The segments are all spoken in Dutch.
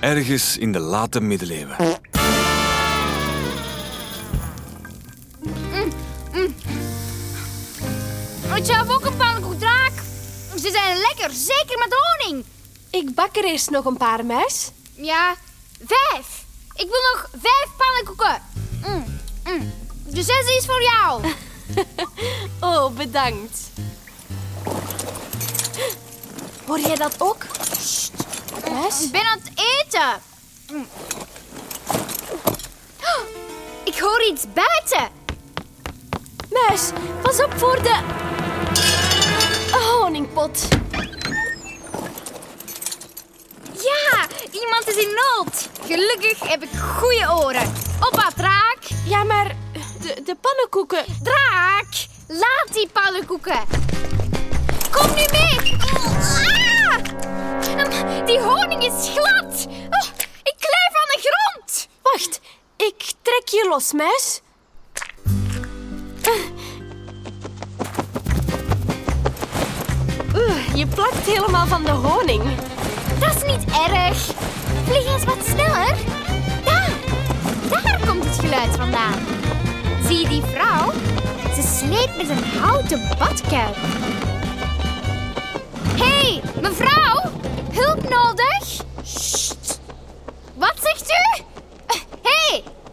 ergens in de late middeleeuwen. Ik zou ook een pannenkoekdraak. Ze zijn lekker, zeker met honing. Ik bak er eerst nog een paar, muis. Ja, vijf. Ik wil nog vijf pannenkoeken. Mm, mm. De zesde is voor jou. Oh, bedankt. Hoor jij dat ook? Muis? Ik ben aan het Oh, Ik hoor iets buiten. Muis, pas op voor de... honingpot. Ja, iemand is in nood. Gelukkig heb ik goede oren. Oppa, draak. Ja, maar de, de pannenkoeken... Draak, laat die pannenkoeken. Kom nu mee. Ah! Die honing is glad. Oh, ik kleef aan de grond. Wacht, ik trek je los, muis. Oeh, je plakt helemaal van de honing. Dat is niet erg. Vlieg eens wat sneller. Daar, daar komt het geluid vandaan. Zie je die vrouw? Ze sleept met een houten badkuip. Hé, hey, mevrouw! Hulp nodig? Sst. Wat zegt u?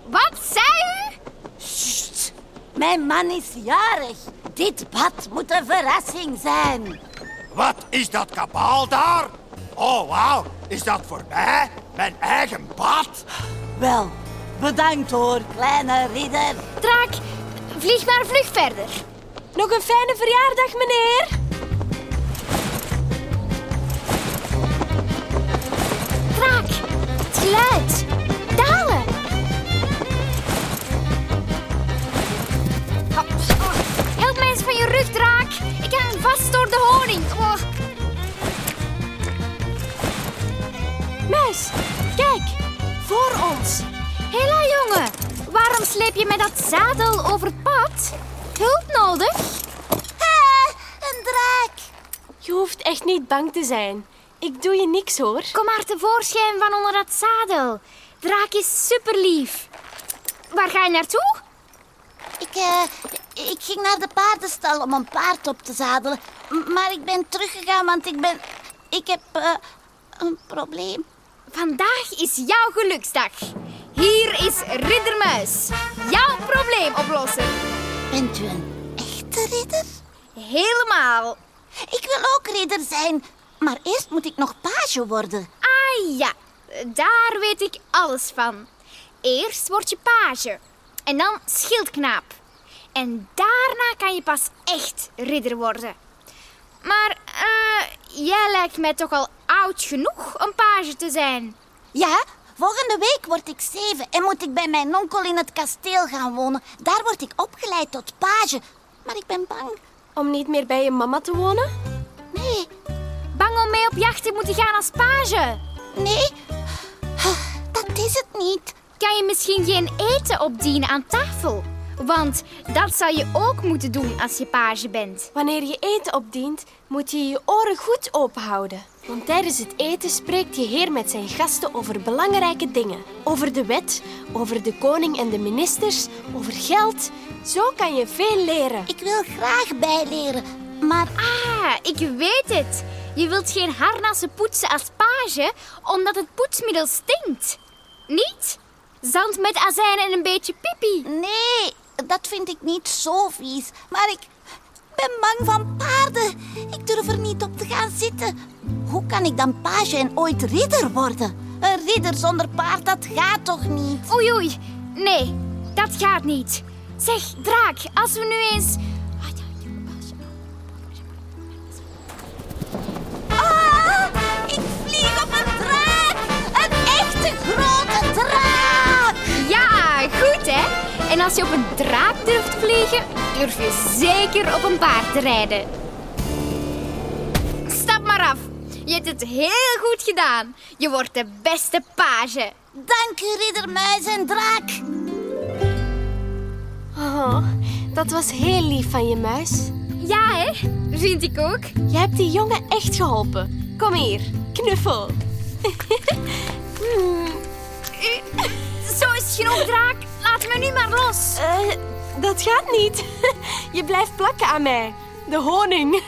Wat zei u? Mijn man is jarig. Dit bad moet een verrassing zijn. Wat is dat kabaal daar? Oh, wauw. Is dat voor mij? Mijn eigen bad? Wel, bedankt hoor, kleine ridder. Draak, vlieg maar vlug verder. Nog een fijne verjaardag, meneer. Mij eens van je rug, Draak. Ik hang vast door de honing. Oh. Muis, kijk, voor ons. Hela, jongen. Waarom sleep je met dat zadel over het pad? Hulp nodig? Een draak. Je hoeft echt niet bang te zijn. Ik doe je niks hoor. Kom maar tevoorschijn van onder dat zadel. Draak is superlief. Waar ga je naartoe? Ik, eh, ik ging naar de paardenstal om een paard op te zadelen. Maar ik ben teruggegaan, want ik ben... Ik heb eh, een probleem. Vandaag is jouw geluksdag. Hier is Riddermuis, jouw probleemoplossen. Bent u een echte ridder? Helemaal. Ik wil ook ridder zijn, maar eerst moet ik nog page worden. Ah ja, daar weet ik alles van. Eerst word je page en dan schildknaap. En daarna kan je pas echt ridder worden. Maar eh, jij lijkt mij toch al oud genoeg om page te zijn. Ja, volgende week word ik zeven en moet ik bij mijn onkel in het kasteel gaan wonen. Daar word ik opgeleid tot page. Maar ik ben bang. Om niet meer bij je mama te wonen? Nee, Bang om mee op jacht te moeten gaan als page. nee, dat is het niet. Kan je misschien geen eten opdienen aan tafel? Want dat zou je ook moeten doen als je page bent. Wanneer je eten opdient, moet je je oren goed open houden. Want tijdens het eten spreekt je heer met zijn gasten over belangrijke dingen. Over de wet, over de koning en de ministers, over geld. Zo kan je veel leren. Ik wil graag bijleren, maar Ah, ik weet het. Je wilt geen harnassen poetsen als page, omdat het poetsmiddel stinkt. Niet? Zand met azijn en een beetje pipi. nee, dat vind ik niet zo vies. Maar ik ben bang van paarden. Ik durf er niet op te gaan zitten. Hoe kan ik dan page en ooit ridder worden? Een ridder zonder paard, dat gaat toch niet? Oei, oei. Nee, dat gaat niet. Zeg, draak, als we nu eens... als je op een draak durft vliegen, durf je zeker op een paard te rijden. Stap maar af. Je hebt het heel goed gedaan. Je wordt de beste page. Dank u, ridder Muis en Draak. Oh, dat was heel lief van je, muis. Ja hè? Vind ik ook. Je hebt die jongen echt geholpen. Kom hier, knuffel. Hmm, u. Zo is het genoeg, draak. Laat me nu maar los. Eh, dat gaat niet. Je blijft plakken aan mij. De honing.